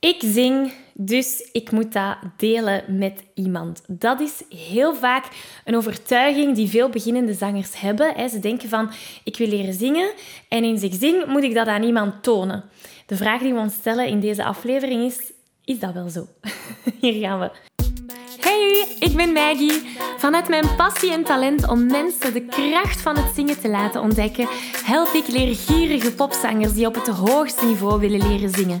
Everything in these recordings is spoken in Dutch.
Ik zing, dus ik moet dat delen met iemand. Dat is heel vaak een overtuiging die veel beginnende zangers hebben. Ze denken van, ik wil leren zingen en eens ik zing, moet ik dat aan iemand tonen. De vraag die we ons stellen in deze aflevering is, is dat wel zo? Hier gaan we. Hey, ik ben Maggie. Vanuit mijn passie en talent om mensen de kracht van het zingen te laten ontdekken, help ik leergierige popzangers die op het hoogste niveau willen leren zingen.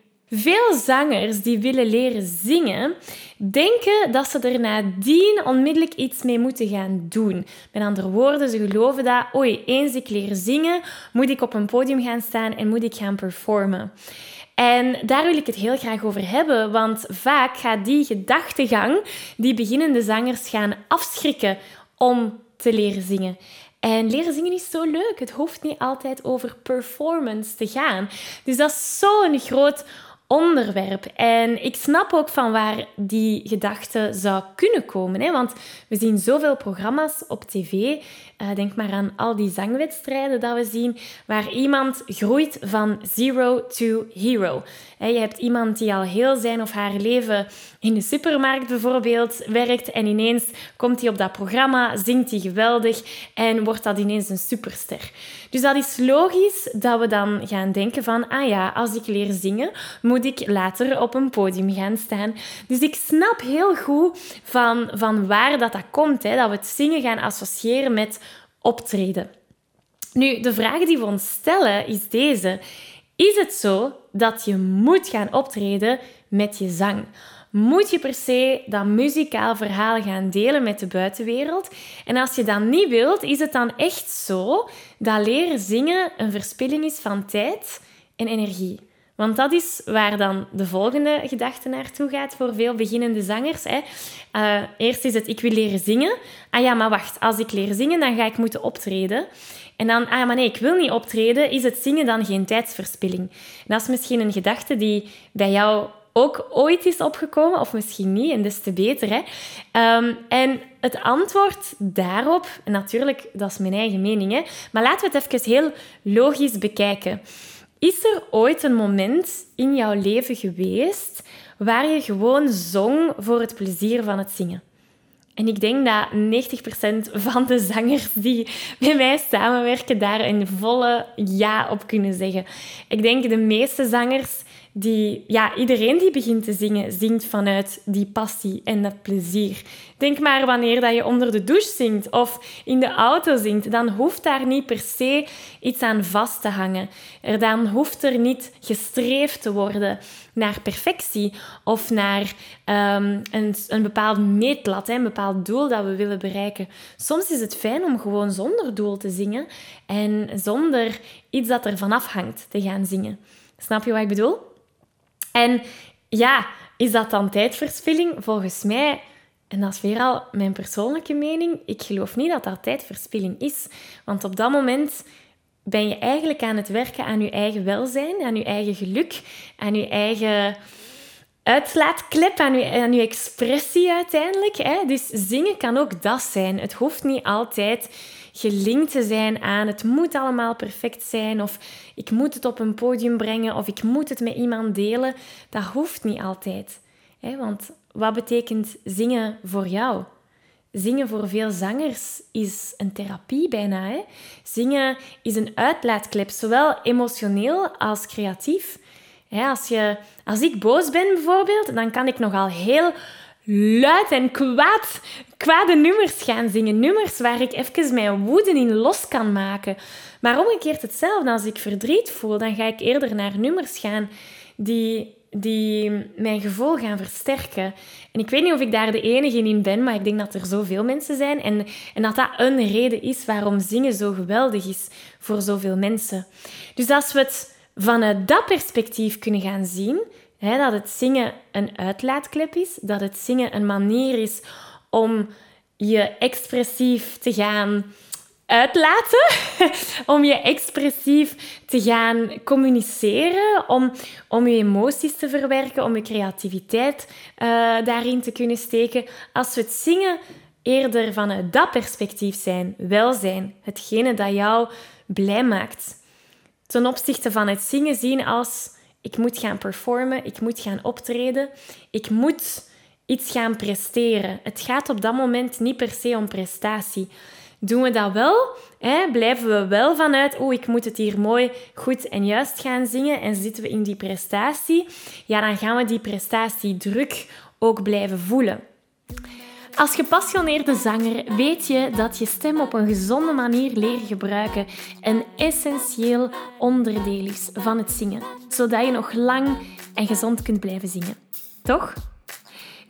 Veel zangers die willen leren zingen, denken dat ze er nadien onmiddellijk iets mee moeten gaan doen. Met andere woorden, ze geloven dat, oei, eens ik leer zingen, moet ik op een podium gaan staan en moet ik gaan performen. En daar wil ik het heel graag over hebben, want vaak gaat die gedachtegang die beginnende zangers gaan afschrikken om te leren zingen. En leren zingen is zo leuk. Het hoeft niet altijd over performance te gaan. Dus dat is zo'n groot onderwerp. En ik snap ook van waar die gedachte zou kunnen komen. Hè? Want we zien zoveel programma's op tv. Uh, denk maar aan al die zangwedstrijden dat we zien, waar iemand groeit van zero to hero. je hebt iemand die al heel zijn of haar leven in de supermarkt bijvoorbeeld werkt en ineens komt hij op dat programma, zingt hij geweldig en wordt dat ineens een superster. Dus dat is logisch dat we dan gaan denken van, ah ja, als ik leer zingen, moet ik later op een podium gaan staan. Dus ik snap heel goed van, van waar dat, dat komt, hè, dat we het zingen gaan associëren met optreden. Nu, de vraag die we ons stellen is deze. Is het zo dat je moet gaan optreden met je zang? Moet je per se dat muzikaal verhaal gaan delen met de buitenwereld? En als je dat niet wilt, is het dan echt zo dat leren zingen een verspilling is van tijd en energie? Want dat is waar dan de volgende gedachte naartoe gaat voor veel beginnende zangers. Hè. Uh, eerst is het, ik wil leren zingen. Ah ja, maar wacht, als ik leer zingen, dan ga ik moeten optreden. En dan, ah maar nee, ik wil niet optreden. Is het zingen dan geen tijdsverspilling? Dat is misschien een gedachte die bij jou ook ooit is opgekomen, of misschien niet, en des te beter. Hè? Um, en het antwoord daarop, natuurlijk, dat is mijn eigen mening, hè, maar laten we het even heel logisch bekijken. Is er ooit een moment in jouw leven geweest waar je gewoon zong voor het plezier van het zingen? En ik denk dat 90% van de zangers die met mij samenwerken daar een volle ja op kunnen zeggen. Ik denk de meeste zangers die, ja, iedereen die begint te zingen, zingt vanuit die passie en dat plezier. Denk maar wanneer dat je onder de douche zingt of in de auto zingt, dan hoeft daar niet per se iets aan vast te hangen. Er dan hoeft er niet gestreefd te worden naar perfectie of naar um, een, een bepaald meetlat, een bepaald doel dat we willen bereiken. Soms is het fijn om gewoon zonder doel te zingen en zonder iets dat er vanaf hangt te gaan zingen. Snap je wat ik bedoel? En ja, is dat dan tijdverspilling? Volgens mij, en dat is weer al mijn persoonlijke mening, ik geloof niet dat dat tijdverspilling is. Want op dat moment ben je eigenlijk aan het werken aan je eigen welzijn, aan je eigen geluk, aan je eigen uitlaatklep, aan je, expressie uiteindelijk. Hè? Dus zingen kan ook dat zijn. Het hoeft niet altijd gelinkt te zijn aan het moet allemaal perfect zijn of ik moet het op een podium brengen of ik moet het met iemand delen. Dat hoeft niet altijd. Hè? Want wat betekent zingen voor jou? Zingen voor veel zangers is een therapie bijna. Hè? Zingen is een uitlaatklep, zowel emotioneel als creatief. als, je, als ik boos ben bijvoorbeeld, dan kan ik nogal heel luid en kwaad, kwade nummers gaan zingen. Nummers waar ik even mijn woede in los kan maken. Maar omgekeerd hetzelfde. Als ik verdriet voel, dan ga ik eerder naar nummers gaan die, die mijn gevoel gaan versterken. En ik weet niet of ik daar de enige in ben, maar ik denk dat er zoveel mensen zijn. En, en dat dat een reden is waarom zingen zo geweldig is voor zoveel mensen. Dus als we het vanuit dat perspectief kunnen gaan zien, dat het zingen een uitlaatklep is, dat het zingen een manier is om je expressief te gaan uitlaten, om je expressief te gaan communiceren, om, om je emoties te verwerken, om je creativiteit uh, daarin te kunnen steken. Als we het zingen eerder vanuit dat perspectief zijn, welzijn, hetgene dat jou blij maakt, ten opzichte van het zingen zien als ik moet gaan performen, ik moet gaan optreden, ik moet iets gaan presteren. Het gaat op dat moment niet per se om prestatie. Doen we dat wel? Hè? Blijven we wel vanuit, oh, ik moet het hier mooi, goed en juist gaan zingen en zitten we in die prestatie? Ja, dan gaan we die prestatiedruk ook blijven voelen. Als gepassioneerde zanger weet je dat je stem op een gezonde manier leren gebruiken een essentieel onderdeel is van het zingen, zodat je nog lang en gezond kunt blijven zingen. Toch?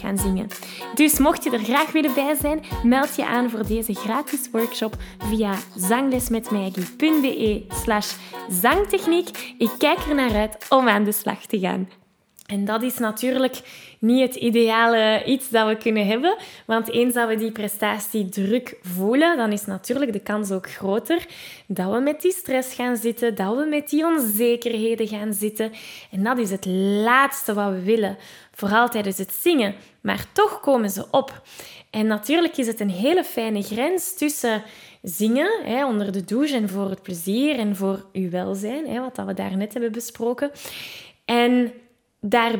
gaan zingen. Dus mocht je er graag willen bij zijn, meld je aan voor deze gratis workshop via zanglesmetmaggie.be slash zangtechniek. Ik kijk er naar uit om aan de slag te gaan. En dat is natuurlijk niet het ideale iets dat we kunnen hebben. Want eens dat we die prestatiedruk voelen, dan is natuurlijk de kans ook groter dat we met die stress gaan zitten, dat we met die onzekerheden gaan zitten. En dat is het laatste wat we willen, vooral tijdens het zingen. Maar toch komen ze op. En natuurlijk is het een hele fijne grens tussen zingen hè, onder de douche en voor het plezier en voor uw welzijn, hè, wat we daarnet hebben besproken. En daar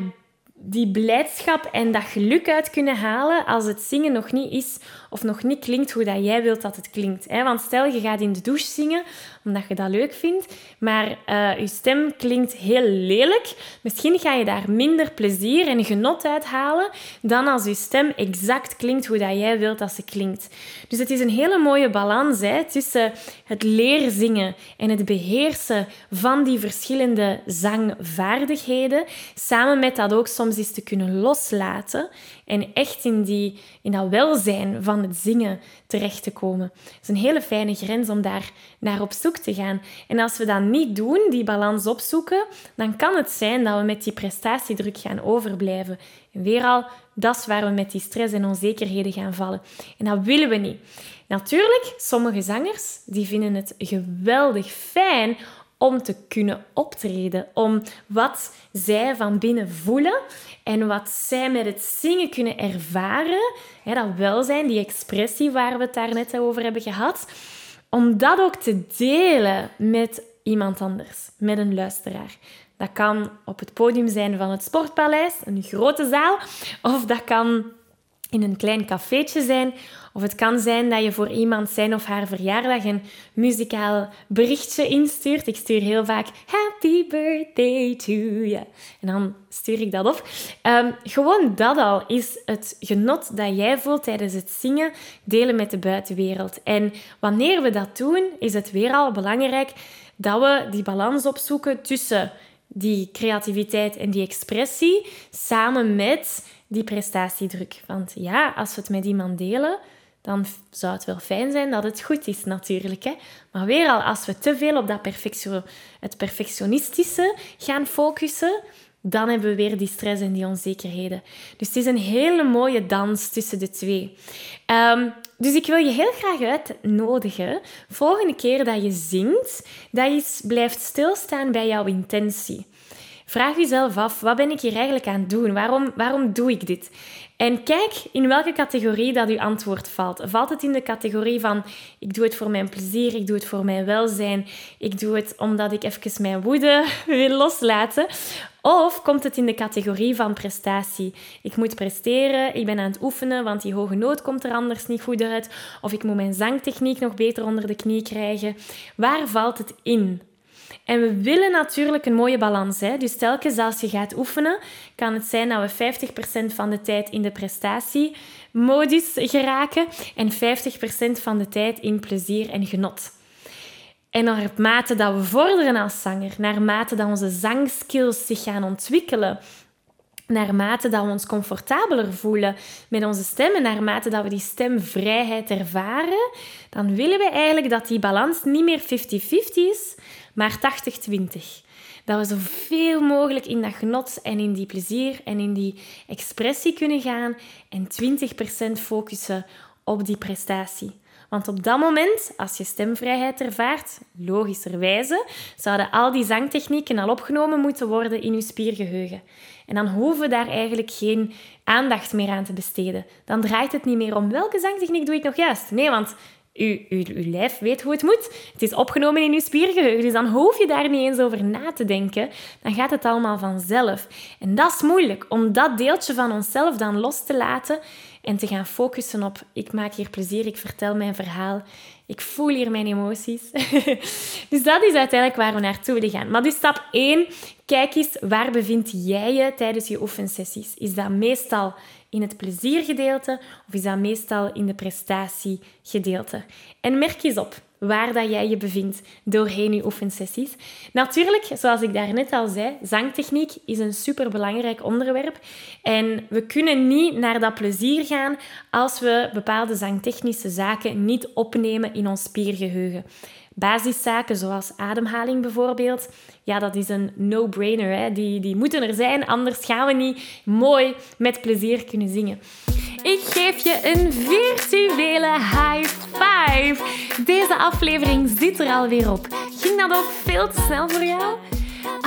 die blijdschap en dat geluk uit kunnen halen als het zingen nog niet is of nog niet klinkt hoe dat jij wilt dat het klinkt. Want stel, je gaat in de douche zingen omdat je dat leuk vindt, maar uh, je stem klinkt heel lelijk. Misschien ga je daar minder plezier en genot uit halen dan als je stem exact klinkt hoe dat jij wilt dat ze klinkt. Dus het is een hele mooie balans hè, tussen het leren zingen en het beheersen van die verschillende zangvaardigheden, samen met dat ook soms eens te kunnen loslaten en echt in, die, in dat welzijn van het zingen terecht te komen. Het is een hele fijne grens om daar naar op zoek te gaan. En als we dat niet doen, die balans opzoeken, dan kan het zijn dat we met die prestatiedruk gaan overblijven. En weer al, dat is waar we met die stress en onzekerheden gaan vallen. En dat willen we niet. Natuurlijk, sommige zangers die vinden het geweldig fijn om te kunnen optreden, om wat zij van binnen voelen en wat zij met het zingen kunnen ervaren, dat welzijn, die expressie waar we het daar net over hebben gehad, om dat ook te delen met iemand anders, met een luisteraar. Dat kan op het podium zijn van het Sportpaleis, een grote zaal, of dat kan in een klein cafeetje zijn. Of het kan zijn dat je voor iemand zijn of haar verjaardag een muzikaal berichtje instuurt. Ik stuur heel vaak Happy birthday to you. En dan stuur ik dat op. Um, gewoon dat al is het genot dat jij voelt tijdens het zingen delen met de buitenwereld. En wanneer we dat doen, is het weer al belangrijk dat we die balans opzoeken tussen die creativiteit en die expressie samen met die prestatiedruk. Want ja, als we het met iemand delen, dan zou het wel fijn zijn dat het goed is natuurlijk. Hè? Maar weer al, als we te veel op dat het perfectionistische gaan focussen, dan hebben we weer die stress en die onzekerheden. Dus het is een hele mooie dans tussen de twee. Ehm, dus ik wil je heel graag uitnodigen, volgende keer dat je zingt, dat je blijft stilstaan bij jouw intentie. Vraag jezelf af, wat ben ik hier eigenlijk aan het doen? Waarom, waarom doe ik dit? En kijk in welke categorie dat uw antwoord valt. Valt het in de categorie van ik doe het voor mijn plezier, ik doe het voor mijn welzijn, ik doe het omdat ik even mijn woede wil loslaten? Of komt het in de categorie van prestatie? Ik moet presteren, ik ben aan het oefenen, want die hoge noot komt er anders niet goed uit. Of ik moet mijn zangtechniek nog beter onder de knie krijgen. Waar valt het in? En we willen natuurlijk een mooie balans. Hè? Dus telkens als je gaat oefenen, kan het zijn dat we 50% van de tijd in de prestatiemodus geraken en 50% van de tijd in plezier en genot. En naarmate dat we vorderen als zanger, naarmate dat onze zangskills zich gaan ontwikkelen, naarmate dat we ons comfortabeler voelen met onze stemmen, naarmate dat we die stemvrijheid ervaren, dan willen we eigenlijk dat die balans niet meer 50-50 is, maar 80-20. Dat we zoveel mogelijk in dat genot en in die plezier en in die expressie kunnen gaan en 20% focussen op die prestatie. Want op dat moment, als je stemvrijheid ervaart, logischerwijze, zouden al die zangtechnieken al opgenomen moeten worden in je spiergeheugen. En dan hoeven we daar eigenlijk geen aandacht meer aan te besteden. Dan draait het niet meer om welke zangtechniek doe ik nog juist. Nee, want uw, uw lijf weet hoe het moet. Het is opgenomen in uw spiergeheugen. Dus dan hoef je daar niet eens over na te denken. Dan gaat het allemaal vanzelf. En dat is moeilijk, om dat deeltje van onszelf dan los te laten en te gaan focussen op ik maak hier plezier, ik vertel mijn verhaal, ik voel hier mijn emoties. dus dat is uiteindelijk waar we naartoe willen gaan. Maar dus stap 1, kijk eens waar bevind jij je tijdens je oefensessies. Is dat meestal in het pleziergedeelte of is dat meestal in de prestatiegedeelte? En merk eens op waar dat jij je bevindt doorheen je oefensessies. Natuurlijk, zoals ik daarnet al zei, zangtechniek is een superbelangrijk onderwerp. En we kunnen niet naar dat plezier gaan als we bepaalde zangtechnische zaken niet opnemen in ons spiergeheugen. Basiszaken zoals ademhaling bijvoorbeeld, ja, dat is een no-brainer. Die, die moeten er zijn, anders gaan we niet mooi met plezier kunnen zingen. Ik geef je een virtuele high five. Deze aflevering zit er alweer op. Ging dat ook veel te snel voor jou?